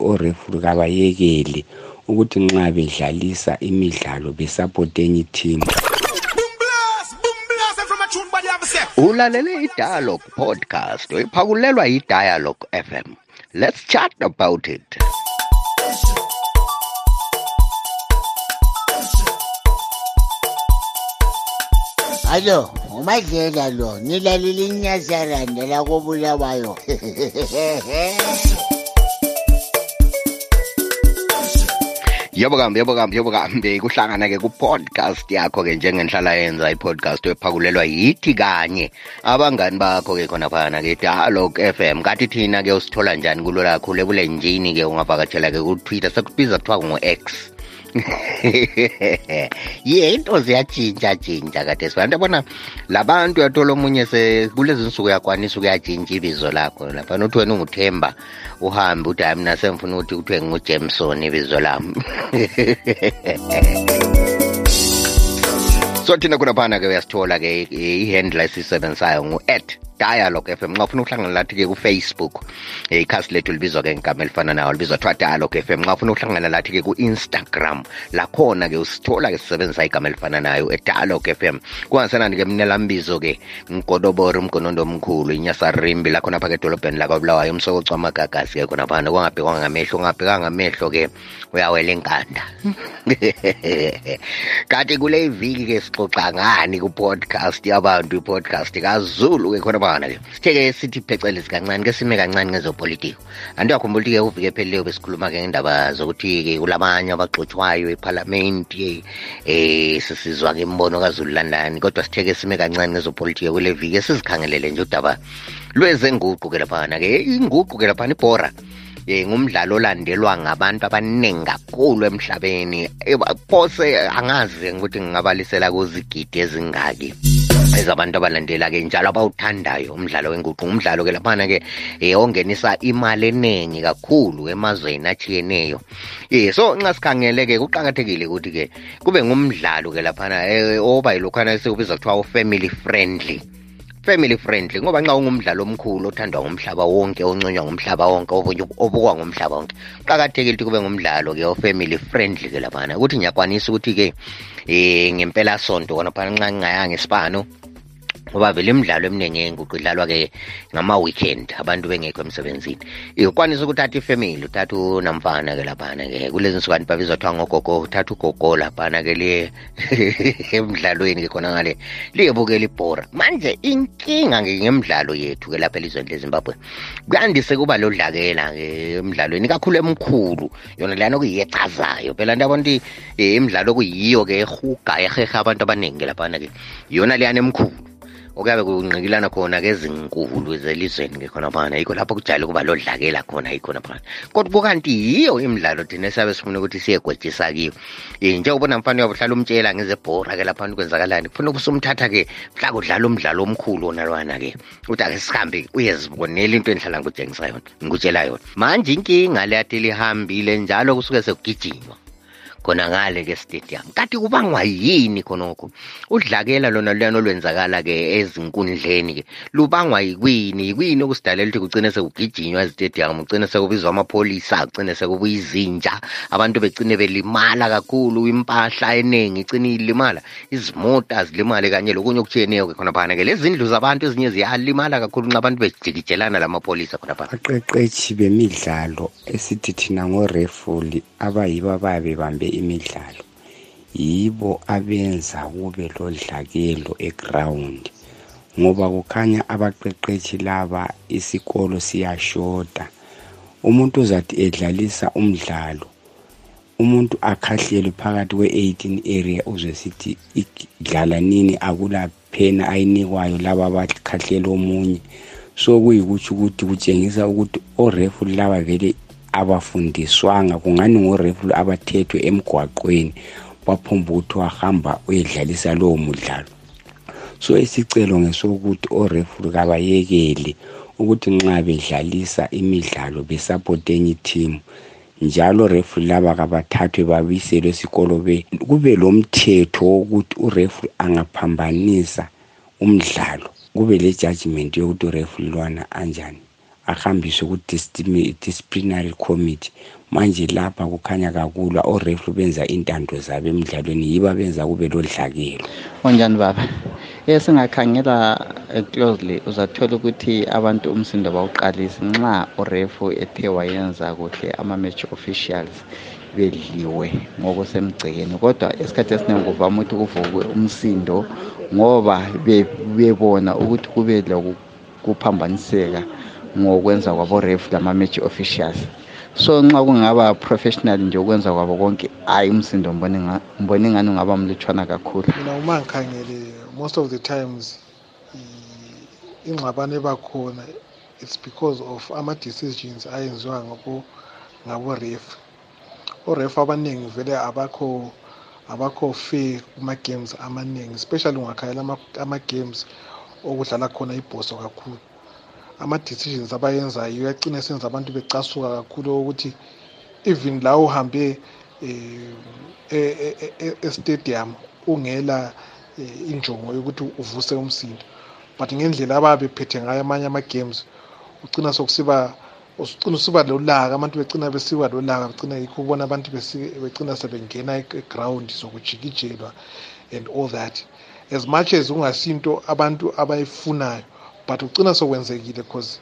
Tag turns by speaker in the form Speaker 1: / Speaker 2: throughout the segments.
Speaker 1: orefuri kabayekele ukuthi nxa bedlalisa imidlalo besapote enye team
Speaker 2: ulalele idialogue podcast oyiphakulelwa yidialogue fm let's chat about it
Speaker 3: alo umadlela lo nilalile inyazaranda lakobulawayo
Speaker 2: yebo kambi yebo kambi yebo kambi kuhlangana ke ku-podcast yakho ke njengenhlala yenza i-podcast ephakulelwa yithi kanye abangani bakho ke khona phana ke dialog f m kathi thina ke usithola njani kulula kakhulu ebulenjini ke ungavakatshela ke ku-twitter sekubiza kuthiwa ngu-x ye into ziyatshintshatshintsha kade sibantu yabona labantu uyathola omunye kulezi nsuku uyakwanisa ukuyatshintsha ibizo lakho laphana uthi wena unguthemba uhambe uthi hayi mina sengifuna ukuthi kuthiwe ngingujemson ibizo lami so thina khonaphana ke uyasithola ke i-handle esiyisebenzisayo ngu-at dialogue fm nxa ufuna ukuhlangana lathi ke kufacebook um ikhasi lethu libizwa ke ngigama elifana nawo libizwa kuthiwa dialogue f m nxa ufuna ukuhlangana lathi ke ku-instagram lakhona ke usithola ke sisebenzisa igama elifana nayo edialogue f m kungasenani ke mnelambizo ke mgodobori umgonondo omkhulu inyasarimbi lakhona phake edolobheni lakabulawayo umsoko cwamagagasi ke khona phana kungabhekwa ngamehlo ungabhekanga ngamehlo ke uyawela enkanda kanti kule iviki ke sixoxa ngani ku-podcast yabantu i-podcast kazulu ke khona bana ke sithe ke sithi phecelezi kancane ke sime kancane ngezopolitiko anti yakhumbula ukuthi ke uvike ephelileyo besikhuluma ke ngendaba zokuthi ke kulamanye abagxotshwayo ephalamenti eh sisizwa ke imbono kazulu landani kodwa sithe ke sime kancane ngezopolitiko kule viki esizikhangelele nje udaba lwezenguqu ke laphana ke inguqu ke laphana ibhora eh ngumdlalo olandelwa ngabantu abaningi kakhulu emhlabeni eh, phose angazi ukuthi ngingabalisela kuzigidi ezingaki ezabantu abalandela ke njalo abawuthandayo umdlalo wenguqu ngumdlalo ke laphana ke eh, ongenisa imali eningi kakhulu emazweni atshiyeneyo eh so nxa sikhangele ke kuqakathekile ukuthi ke kube ngumdlalo ke laphana eh, oba yilokhana esikubiza kuthiwa u-family friendly family friendly ngoba nxa ungumdlalo omkhulu othandwa ngumhlaba wonke onconywa ngumhlaba wonke obukwa ngumhlaba wonke kuqakathekile ukuthi kube ngumdlalo ke ofamily friendly ke laphana ukuthi ngiyakwanisa ukuthi ke um ngempelasonto kona phana nxa ngingayanga isibano ngoba vele imidlalo eminingi yenguqu idlalwa ke ngama-weekend abantu bengekho emsebenzini ikwanisa ukuthatha ifamily uthatha unamfana ke laphana ke kulezi nsuku abantu babizwa kuthiwa ngogogo uthatha ugogo laphana ke emdlalweni ke khona ngale liyebukela ibhora manje inkinga ngemidlalo yethu ke lapha elizweni lezimbabwe kuyandise kuba lodlakela ke emdlalweni kakhulu emkhulu yona leyana okuyiyechazayo phela nto abantu eh, imidlalo okuyiyo ke ehuga eheha abantu abaningi laphana ke yona leyana emkhulu okuyabe kunqikilana khona ke ezinkulu zelizweni ke khona phana yikho lapho kujayele ukuba lodlakela khona yikhona phana kodwa kukanti yiyo imidlalo thina esiyabe sifuna ukuthi siyegwejisa kiyo um njengoba namfana uyabe uhlala umtshela ngezebhora ke laphana ukwenzakalani kufuna ukuthi umthatha ke mhla kudlala umdlalo omkhulu onalwana ke ukuthi ake sihambe uyezibonela into endihlala ngikutshengisa yona ngikutshela yona manje inkinga le yathi lihambile njalo kusuke sekugijinywa khona ngale ke stadium kati kubangwa yini khonokho udlakela lona luyana olwenzakala ke ezinkundleni ke lubangwa yikwini yikwini okusidalela ukuthi kucine sekugijinywa ezitadium kucine sekubizwa amapholisa kucine sekubuya izinja abantu becine belimala kakhulu impahla eningi icine ilimala izimoto azilimale kanye lokunye okutshiyeneyo ke khona phana ke lezindlu zabantu ezinye ziyalimala kakhulu nxa abantu bejikijelana lamapholisa khona
Speaker 1: phana aqeqetshi bemidlalo esithi thina ngorefuli abayibo abayabe bambe imidlalo yibo abenza kube lodlakelo egrawundi ngoba kukhanya abaqeqetshi laba isikolo siyashoda umuntu uzathi edlalisa umdlalo umuntu akhahlelwe phakathi kwe-18 area uzwe sithi idlala nini akula phena ayinikwayo laba abakhahlele omunye so kuyikutsho ukuthi kutshengisa ukuthi orefulu laba vele abafundiswanga kungani ngorefulu abathethwe emgwaqweni baphumba ukuthi wahamba uyedlalisa lowo mudlalo so isicelo ngesokuthi orefulu kabayekele ukuthi nxa bedlalisa imidlalo besapote enye ithimu njalo refri laba kabathathwe babiselwe esikolo be kube lomthetho wokuthi urefri angaphambanisa umdlalo kube lejudgment yokuthi urefri lwana anjani ahambiswe ku-disciplinary committee manje lapha kukhanya kakulwa orefri benza intando zabo emdlalweni yiba benza kube lodlakelo
Speaker 4: onjani baba esingakhangela eh, closely uzathola ukuthi abantu umsindo bawuqalisi nxa urefu ethe wayenza kuhle ama-match officials bedliwe ngokusemgcekeni kodwa esikhathi esiningi kuvama ukuthi kuvukwe umsindo ngoba bebona ukuthi kube kuphambaniseka ngokwenza kwabo ref lama-match officials so nxa kungaba professional nje ukwenza kwabo konke hhayi umsindo mbona ingani ungaba mlutshwana kakhulu
Speaker 5: mina uma ngikhangele most of the times ingxabano ebakhona it's because of ama-decisions ayenziwa ngabo-ref oref abaningi vele abakho abakho fair kuma-games amaningi especially ungakhayela ama-games okudlala khona ibhoso kakhulu ama-decisions abayenzayo uyagcina esenza abantu becasuka kakhulu ukuthi even la uhambe um estadium ungela eh, injongo yokuthi uvuse umsindo but ngendlela ababe phethe ngayo amanye ama-games ugcina sokusiba usucina usuba lolaka abantu becina besiwa lolaka becina yikho ubona abantu becina sebengena eground sokujikijelwa and all that as much as kungasinto abantu abayifunayo but ucina sokwenzekile because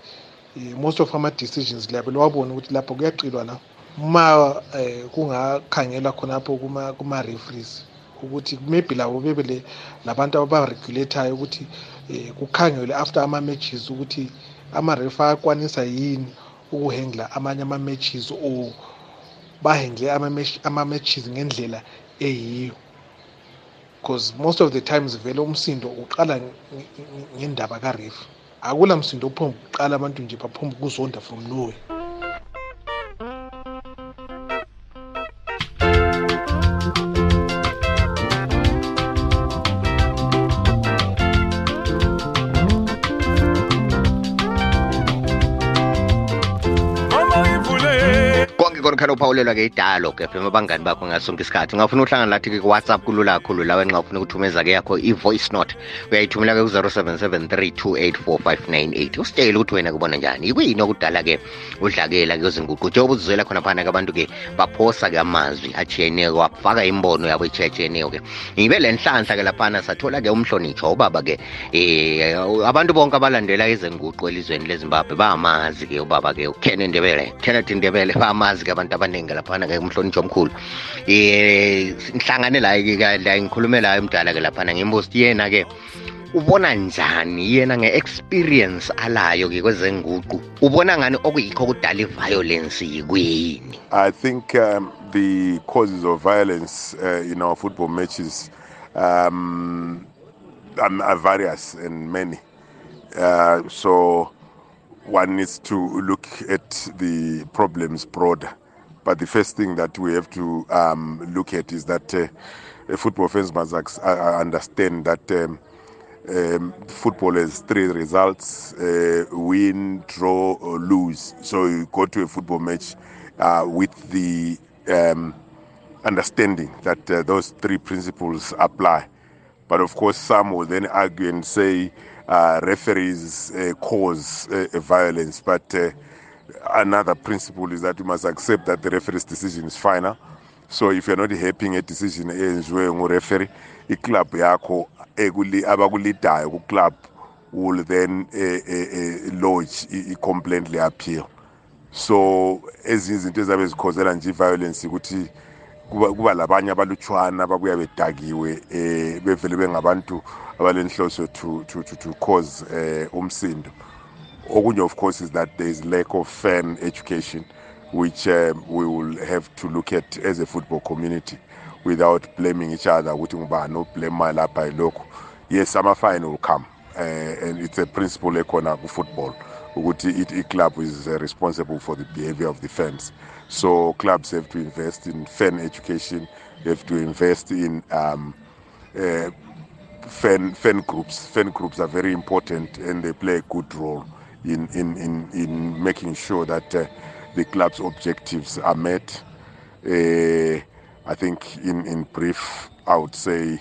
Speaker 5: eh, most of ama-decisions liyabe liwabona ukuthi lapho kuyaqilwa na uma um eh, kungakhangela khonapho kuma-referees kuma ukuthi maybe labo bebe labantu ababaregulatayo ukuthi um kukhangelwe after ama-matches ukuthi ama-refa ayakwanisa yini ukuhengla amanye ama-matches or bahengle ama-matches ngendlela eyiyo because most of the times vele umsindo uqala ngendaba karefa akula msindo ophomba ukuqala abantu nje baphomba ukuzonda from nowhere
Speaker 2: ukhona uphawulelwa ke idalo ke fema abangani bakho ngasonke isikhathi ungafuna uhlangana lathi ke ku-whatsapp kulula kakhulu lawe nxa ufuna ukuthumeza ke yakho i-voice note uyayithumela ke ku-0773284598 usitshele ukuthi wena kubona njani ikuyini okudala ke udlakela kuyozinguqu njengoba uzizwela khona phana ke abantu ke baphosa ke amazwi atshiyeneyo wafaka imbono yabo etshiyatshiyeneyo ke ngibe le nhlanhla ke laphana sathola ke umhlonitsho ubaba ke um abantu bonke abalandela izenguqu elizweni lezimbabwe bamazi ke ubaba ke ukhene ndebele kenneth ndebele bamazi ke abantu abaningi laphana ke umhlonitsho omkhulu eh ngihlangane la ke la ngikhulume la umdala ke lapha ngimbusti yena ke ubona njani yena nge-experience alayo ke kwezenguqu ubona ngani okuyikho kudala i-violence yikwini
Speaker 6: i think um, the causes of violence uh, in our football matches um, um are various and many uh, so one needs to look at the problems broader But the first thing that we have to um, look at is that uh, football fans must uh, uh, understand that um, um, football has three results uh, win, draw, or lose. So you go to a football match uh, with the um, understanding that uh, those three principles apply. But of course, some will then argue and say referees cause violence. But another principle is that you must accept that the referee's decision is final so if you're not happy ngedecision eyenziwe ngureferee iclub yakho abakulidayo kuclub will then uh, uh, uh, lodge i-complaint le-appeal so ezinye izinto ezabe zikhozela nje i-violence ukuthi kuba, kuba labanye abalutshwana ababuya bedakiwe eh bevele bengabantu abalenhloso to to to, to cause eh umsindo okunye of course is that there is lack of fan education which um, we will have to look at as a football community without blaming each other ukuthi ngubani oblema lapha yilokhu yes ama-fine will come uh, and it's a principle of football. Uguti club is uh, responsible for the behavior of the fans. So clubs have to invest in fan education, they have to invest in um, uh, fan fan groups. Fan groups are very important and they play a good role in, in, in, in making sure that uh, the club's objectives are met. Uh, I think, in, in brief, I would say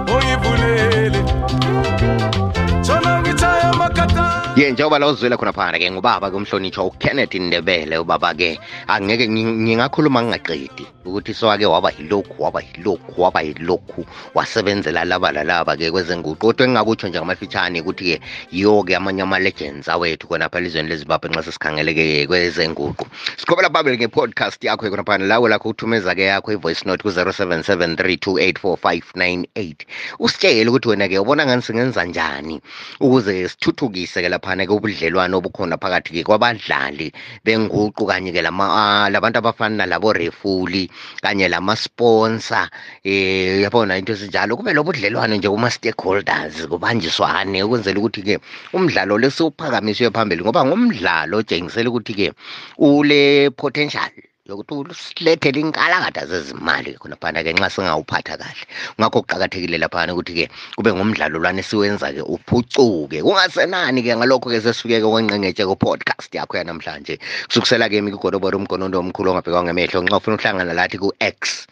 Speaker 2: ye njengoba la uzwela khona phana ke ngubaba ke umhlonitshwa ukenneth ndebele ubaba ke angeke ngingakhuluma ngingaqedi ukuthi sowake waba yilokhu waba yilokhu waba yilokhu wasebenzela laba lalaba ke kwezenguqu kodwa engingakutsho nje ngamafitshane ukuthi-ke yiwo-ke amanye ama-legends awethu khona phela izweni lezimbabwe nxa sesikhangeleke kwezenguqu sikhobela babili nge-podcast yakho khona phana lawo lakho uthumeza ke yakho i-voice note ku-0773284598 usitshele ukuthi wena ke ubona ngani singenza njani ukuze sithuthukise ke laphana ke ubudlelwane obukhona phakathi ke kwabadlali benguqu kanye ke lama ah, labantu abafana nalabo refuli kanye lama-sponsor eh uyabona into ezinjalo kube lobudlelwane nje kuma stakeholders kubanjiswane ukwenzela ukuthi ke umdlalo lesiwuphakamiswe phambili ngoba ngumdlalo otshengisela ukuthi ke ule potential yokuthi usilethele inkalakatha zezimali khonaphana ke nxa singawuphatha kahle ngakho kuqakathekile laphana ukuthi ke kube ngumdlalo lwana esiwenza ke uphucuke kungasenani ke ngalokho ke sesifike ke kwenqengetshe ku-podcast yakho yanamhlanje kusukusela ke mi kugodobora umgonondo omkhulu ongabhekwa ngemehlo nxa ufuna ukuhlangana lathi ku-x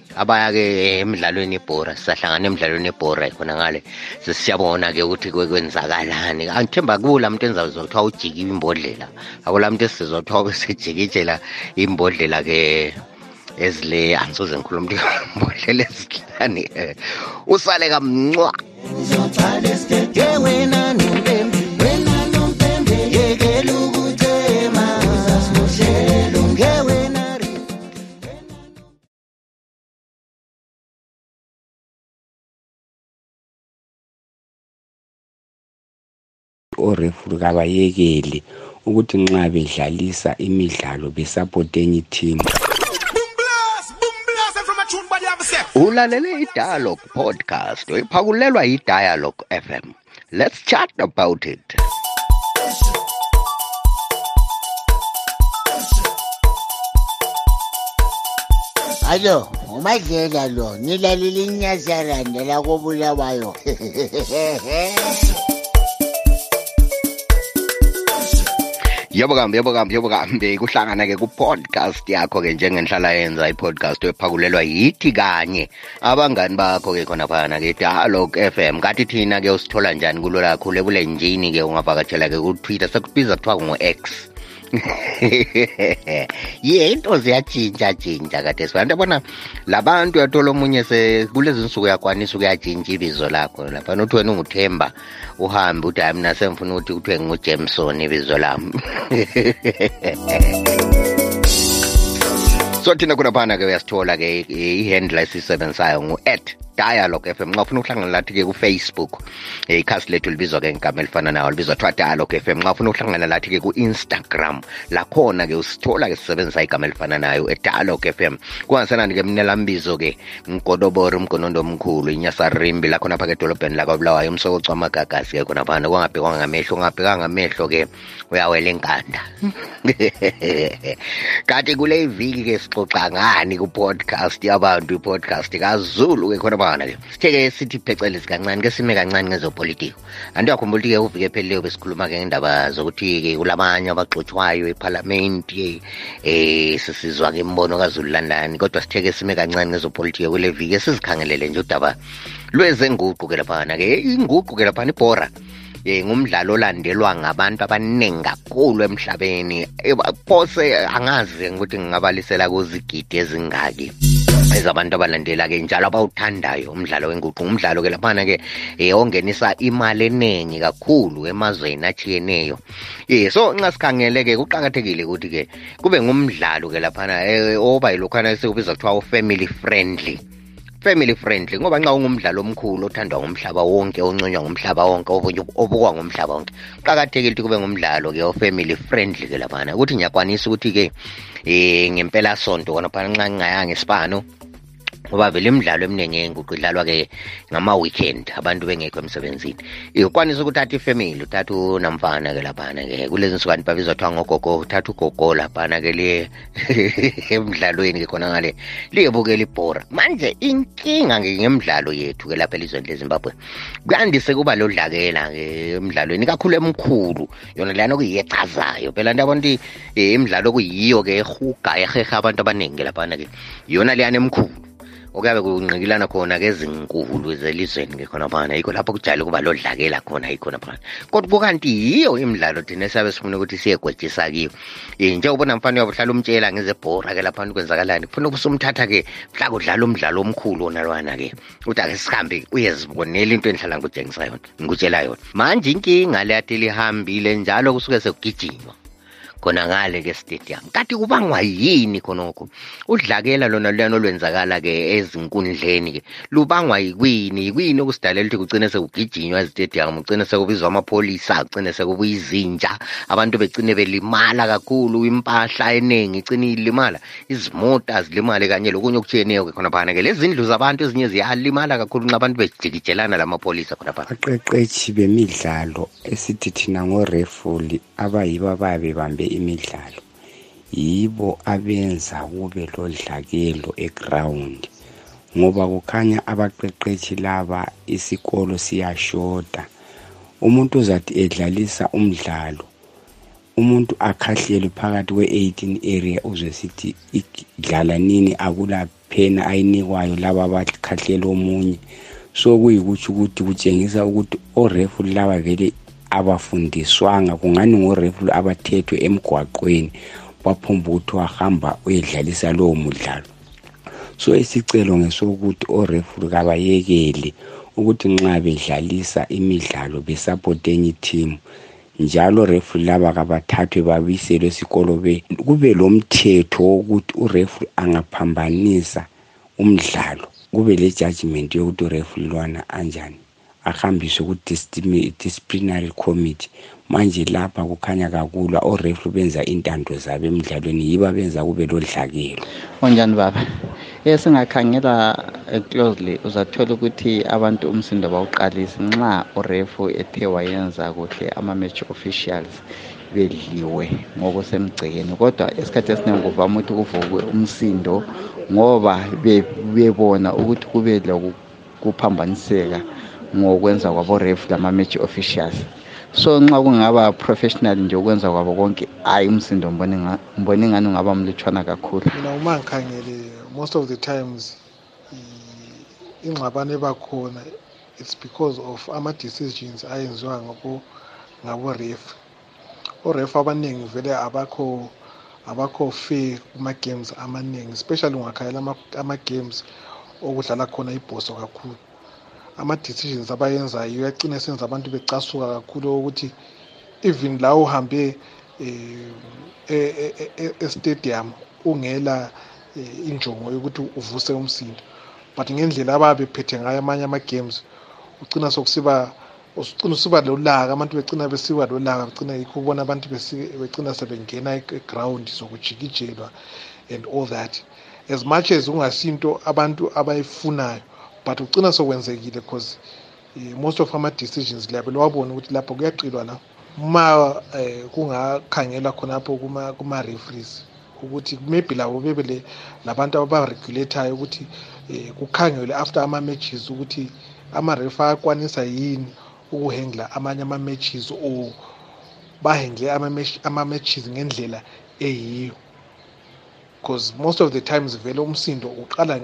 Speaker 2: abaya-ke emidlalweni yebhora sisahlangana emidlalweni yebhora khona ngale sesiyabona-ke ukuthi kwenzakalani angithemba kula muntu enzazwa kuthiwa ujikiwe imbodlela akula muntu esizwa kuthiwa besejikitshela imbodlela-ke ezile angisoze ngikhula umuntu imbodlela ezihlani usale kamncwa
Speaker 1: orefri kabayekele ukuthi nxa bedlalisa imidlalo besapotenyi team
Speaker 2: ulalele idialogue podcast oyiphakulelwa yidialogue fm Let's chat about it.
Speaker 3: Hello, umadlela lo nilalile inyazaranda lakobulawayo
Speaker 2: yebo kambi yebo kambi yebo kambi kuhlangana-ke ku-podcast yakho-ke njengenhlala yenza i-podcast ephakulelwa yithi kanye abangani bakho ke khona phana ke dialog f m kathi thina ke usithola njani kulo lakho lebule njini ke ungavakatshela ke kutwitter sekubiza kuthiwa kungu-x ye into ziyatshintsha tshintsha kade sibantu yabona labantu uyathola omunye kulezi nsuku uyakwanisa ukuyajintsha ibizo lakho laphana uthi wena unguthemba uhambe uthi hayi mina sengifuna ukuthi kuthiwe ngingujameson ibizo lami so thina khonaphana ke uyasithola ke i-handle esiyisebenzisayo ngu-at dialogue f m nxa ufuna ukuhlangana lathi ke kufacebook eh, ikhasi lethu libizwa ke ngigama elifana nawo libizwa kuthiwa dialogue f m nxa ufuna ukuhlangana lathi ke ku-instagram lakhona ke usithola ke sisebenzisa igama elifana nayo edialogue f m kungasenani ke mnelambizo ke ngigodobora umgonondo omkhulu inyasarimbi la khonapha ke edolobheni lakabulawayo umsoko cwamagagasi ke khonaphana kongabhekwa ngamehlo ungabhekanga ngamehlo ke uyawela enkanda kanti kule iviki ke sixoxa ngani ku-podcast yabantu i-podcast kazulu ke khonaphana ke sithe ke sithi phecelezi kancane ke sime kancane ngezopolitiko anti uyakhumbula ukuthi-ke uvike ephelileyo besikhuluma-ke ngendaba zokuthi-ke kulamanye abagxotshwayo ephalamenti eh sisizwa-ke imibono kazululandani kodwa sitheke sime kancane ngezopolitiki kule viki esizikhangelele nje udaba lwezenguqu ke laphana-ke inguqu ke laphana ibhora eh ngumdlalo olandelwa ngabantu abaningi kakhulu emhlabeni phose angazi ukuthi ngingabalisela kuzigidi ezingaki ezabantu abalandela-ke njalo abawuthandayo umdlalo wenguqu ngumdlalo-ke laphana-ke eh ongenisa imali eningi kakhulu emazweni atshiyeneyo eh so nxa sikhangele ke kuqakathekile ukuthi ke kube ngumdlalo ke laphana eh, oba yilokhana esikubiza kuthiwa u-family friendly family friendly ngoba nxa ungumdlalo omkhulu othandwa ngumhlaba wonke onconywa ngumhlaba wonke obukwa ngumhlaba wonke kuqakathekile ukuthi kube ngumdlalo ke ofamily friendly ke laphana ukuthi ngiyakwanisa ukuthi ke um ngempelasonto khona phana nxa ngingayanga isibhano ngoba vele imidlalo eminingi enguqu idlalwa ke ngama-weekend abantu bengekho emsebenzini ikwanisa ukuthi athi ifamily uthatha unamfana ke laphana ke kulezi nsuku kanti babizwa kuthiwa ngogogo uthatha ugogo laphana ke liye emdlalweni ke khona ngale liyebukela ibhora manje inkinga ngemidlalo yethu ke lapha elizweni lezimbabwe kuyandise kuba lodlakela ke emdlalweni ikakhulu emkhulu yona leyana okuyiyecazayo phela nto yabona ukuthi eh, imidlalo okuyiyo ke ehuga ehehe abantu abaningi laphana ke yona leyana emkhulu okuyabe kunqikilana khona ke ezinkulu zelizweni ke khona phana yikho lapho kujayele ukuba lodlakela khona yikhona phana kodwa kukanti yiyo imidlalo thina esiyabe sifuna ukuthi siyegwejisa kiyo um njengobona mfana uyabe uhlala umtshela ngezebhora ke laphana ukwenzakalani kufuna ubusumthatha ke mhla kudlala umdlalo omkhulu onalwana ke uthi ake sihambe uyezibonela into endihlala ngikutshengisa yona ngikutshela yona manje inkinga le yathi lihambile njalo kusuke sekugijinywa khona ngale ke stadium kanti kubangwa yini khonokho udlakela lona luyana olwenzakala ke ezinkundleni ke lubangwa yikwini yikwini okusidalela ukuthi kugcine sekugijinywa ezitadium kugcine sekubizwa amapholisa kugcine sekubuyizinja abantu begcine belimala kakhulu impahla eningi icine ilimala izimota zilimale kanye lokunye okutshiyeneyo-ke khonaphana ke lezindlu zabantu ezinye ziyalimala kakhulu nxa abantu bejikijelana lamapolisa khonaphana
Speaker 1: abaqeqetshi bemidlalo esithi thina ngorefuli abayibo abayabe bambe imidlalo yibo abenza kube lodlakelo egrawundi ngoba kukhanya abaqeqetshi laba isikolo siyashoda umuntu uzathi edlalisa umdlalo umuntu akhahlelwe phakathi kwe-18 area uzwe sithi idlala nini akula phena ayinikwayo laba abakhahlela omunye so kuyikutsho ukuthi kutshengisa ukuthi orefuli laba vele abafundiswanga kungani ngorefulu abathethwe emgwaqweni waphumba ukuthi wahamba uyedlalisa lowo mudlalo so isicelo ngesokuthi orefulu kabayekele ukuthi nxa bedlalisa imidlalo besapote enye ithimu njalo refri laba kabathathwe babiselwe esikolo be kube lomthetho wokuthi urefri angaphambanisa umdlalo kube lejudgment yokuthi urefri lwana anjani ahambiswe ku-disciplinary committee manje lapha kukhanya kakulwa orefri benza intando zabo emdlalweni yiba benza kube lodlakelo
Speaker 4: onjani baba esingakhangela eh, closely uzathola ukuthi abantu umsindo bawuqalisi nxa urefu ethe wayenza kuhle ama-match officials bedliwe ngokusemgcekeni kodwa esikhathi esiningi kuvama ukuthi kuvukwe umsindo ngoba bebona ukuthi kube kuphambaniseka ngokwenza kwabo ref lama-match officials so nxa kungaba professional nje ukwenza kwabo konke hhayi umsindo mbona ingani ungaba mlutshwana kakhulu
Speaker 5: mina uma ngikhangele most of the times ingxabano ebakhona it's because of ama-decisions ayenziwa ngabo-ref oref abaningi vele abakho abakho fair kuma-games amaningi especially ungakhayela ama-games okudlala khona ibhoso kakhulu ama-decisions abayenzayo uyagcina senza abantu becasuka kakhulu ukuthi even la uhambe um estadium ungela eh, injongo yokuthi uvuse umsindo but ngendlela ababe phethe ngayo amanye ama-games ugcina sokusiba usucina usiba lolaka abantu becina besiba lolaka becina yikho ubona abantu becina sebengena eground sokujikijelwa and all that as much as kungasinto abantu abayifunayo but ucina sokwenzekile because eh, most of ama-decisions liyabe liwabona ukuthi lapho kuyaqilwa la uma um eh, kungakhangelwa khonapho kuma-referees ukuthi maybe labo bebe labantu ababaregulatayo ukuthi um kukhangelwe after ama-matches ukuthi ama-refa akwanisa yini ukuhengla amanye ama-matches or bahengle ama-matches ngendlela eyiyo because most of the times vele umsindo uqala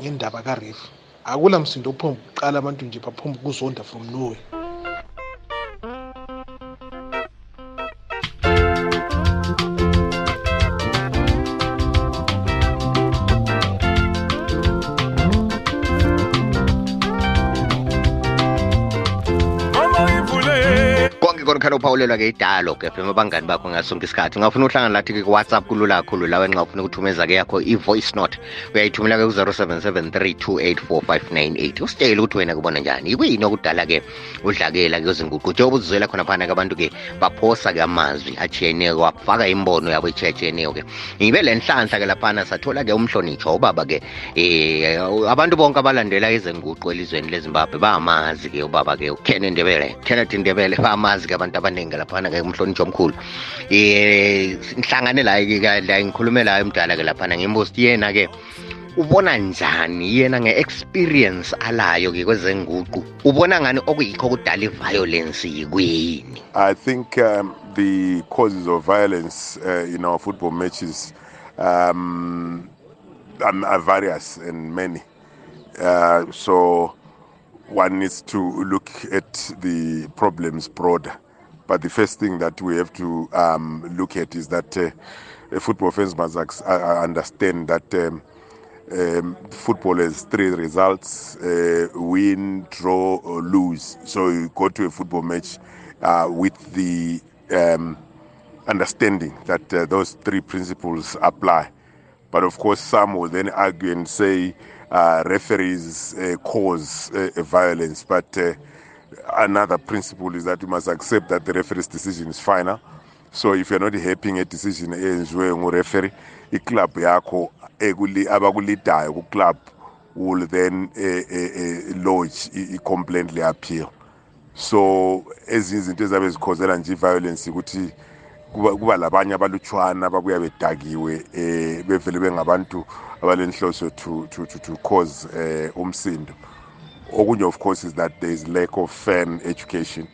Speaker 5: ngendaba karefa akula msindo ophombe ukuqala abantu nje baphombe ukuzonda from nowhere
Speaker 2: ukhona uphawulelwa ke idalo ke fema abangani bakho ngasonke isikhathi ungafuna uhlangana lathi ke kuwhatsapp kulula kakhulu lawe nxa ufuna ukuthumeza ke yakho i-voice note uyayithumela-ke ku-0773284598 usitshele ukuthi wena kubona njani ikuyini okudala-ke udlakela kuyozinguqu njengoba uzizwela khona phana-ke abantu-ke baphosa-ke amazwi atshiyeneyo wafaka imbono yabo etshiyatshiyeneyo-ke ngibe le nhlanhla-ke laphana sathola-ke umhlonitsho ubaba-ke um abantu bonke abalandela izenguqu elizweni lezimbabwe bamazi-ke ubaba-ke ukhene ndebele kenneth ndebele bamazi-ke abantu abaningi laphana-ke umhlonitsho omkhulu eh ngihlangane la ke la ngikhulume la umdala ke lapha na ngimbuza yena ke ubona njani yena nge-experience alayo ke kwezenguqu ubona ngani okuyikho kudala i-violence yikuyini
Speaker 6: i think um, the causes of violence uh, in our football matches um, um are various and many uh, so one needs to look at the problems broader But the first thing that we have to um, look at is that uh, uh football fans must uh, uh, understand that um, um, football has three results uh, win, draw, or lose. So you go to a football match uh, with the um, understanding that those three principles apply. But of course, some will then argue and say referees cause violence. But another principle is that you must accept that the referee's decision is final so if you're not happy ngedecision eyenziwe ngureferee iclub yakho abakulidayo kuclub will then uh, uh, uh, lodge i-complaint le-appeal so ezinye izinto ezabe zikhozela nje i-violence ukuthi kuba labanye abalutshwana ababuya bedakiwe um bevele bengabantu abalenhloso to, to, to, to cause um umsindo okunye of course is that there is lack of fan education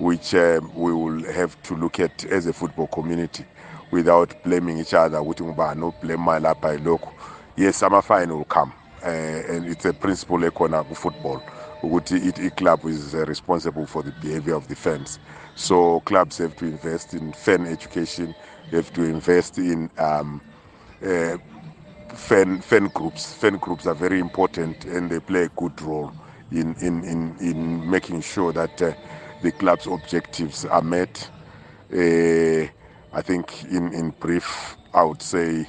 Speaker 6: which um, we will have to look at as a football community without blaming each other ukuthi ngubani oblema lapha yilokhu yes ama-fine will come uh, and it's a principle of football. The club is uh, responsible for the behavior of the fans. So clubs have to invest in fan education, have to invest in um, uh, fan fan groups. Fan groups are very important and they play a good role in, in, in, in making sure that uh, the club's objectives are met. Uh, I think, in, in brief, I would say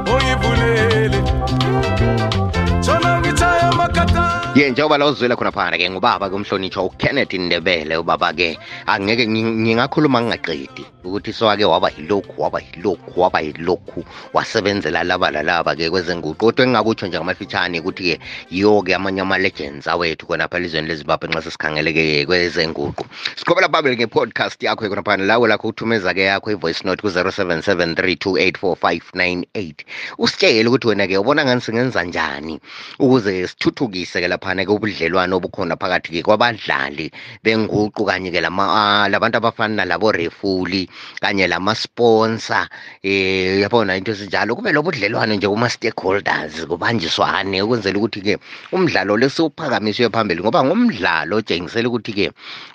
Speaker 2: ye njengoba la uzwela khona phana ke ngubaba ke umhlonitshwa ukenneth ndebele ubaba ke angeke ngingakhuluma ngingaqedi ukuthi sowake waba yilokhu waba yilokhu waba yilokhu wasebenzela laba lalaba ke kwezenguqu kodwa engingakutsho nje ngamafitshane ukuthi-ke yiwo-ke amanye ama-legends awethu khona phela izweni lezimbabwe nxa sesikhangeleke kwezenguqu sikhobela babili nge-podcast yakho khona phana lawo lakho uthumeza ke yakho i-voice note ku-0773284598 usitshele ukuthi wena-ke ubona ngani singenza njani ukuze sithuthukise ke laphana-ke ubudlelwane obukhona phakathi-ke kwabadlali benguqu kanye-ke ah, labantu abafana nalabo refuli kanye lama-sponsor eh yabona into esinjalo kube lobu budlelwano nje kuma stakeholders kubanjiswane ukwenzela ukuthi ke umdlalo lesiwuphakamiswe phambili ngoba ngumdlalo otshengisela ukuthi ke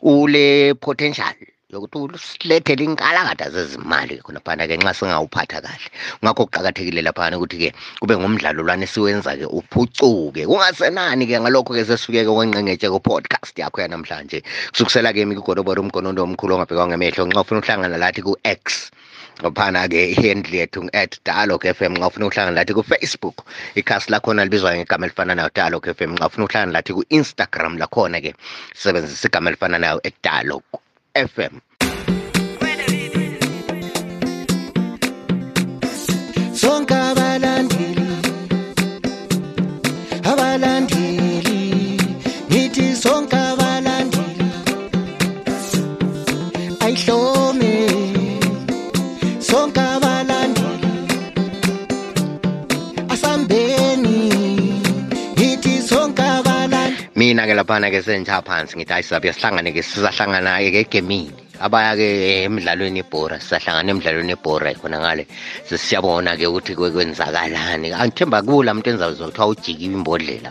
Speaker 2: ule potential yokuthi usilethele inkalakatha zezimali khonaphana ke nxa singawuphatha kahle ngakho kuqakathekile laphana ukuthi ke kube ngumdlalo lwana esiwenza ke uphucuke kungasenani ke ngalokho ke sesuke ke kwenqengetshe ku podcast yakho yanamhlanje kusukusela ke mi kugodobora umgonondo omkhulu ongabhekwa ngemehlo nxa ufuna uhlangana lathi ku X ngophana-ke ihandle yethu ngu-at dialogue f m nxa ufuna ukuhlangana lathi kufacebook ikhasi lakhona libizwa ngegama elifana nayo dialogue f m nxa ufuna ukuhlangana lathi ku-instagram lakhona-ke sisebenzisa igama elifana nayo edialogue f m
Speaker 7: sonke abalandeli abalandeli ngithi sonke mina ke
Speaker 2: laphana ke senja phansi ngithi ayi sabe sihlangane ke sisahlangana ke egemini abaya ke eh, emidlalweni yebhora sisahlangana emidlalweni yebhora khona ngale sesiyabona ke ukuthi kwenzakalani angithemba kula muntu enza kuthiwa ujikiwe imbodlela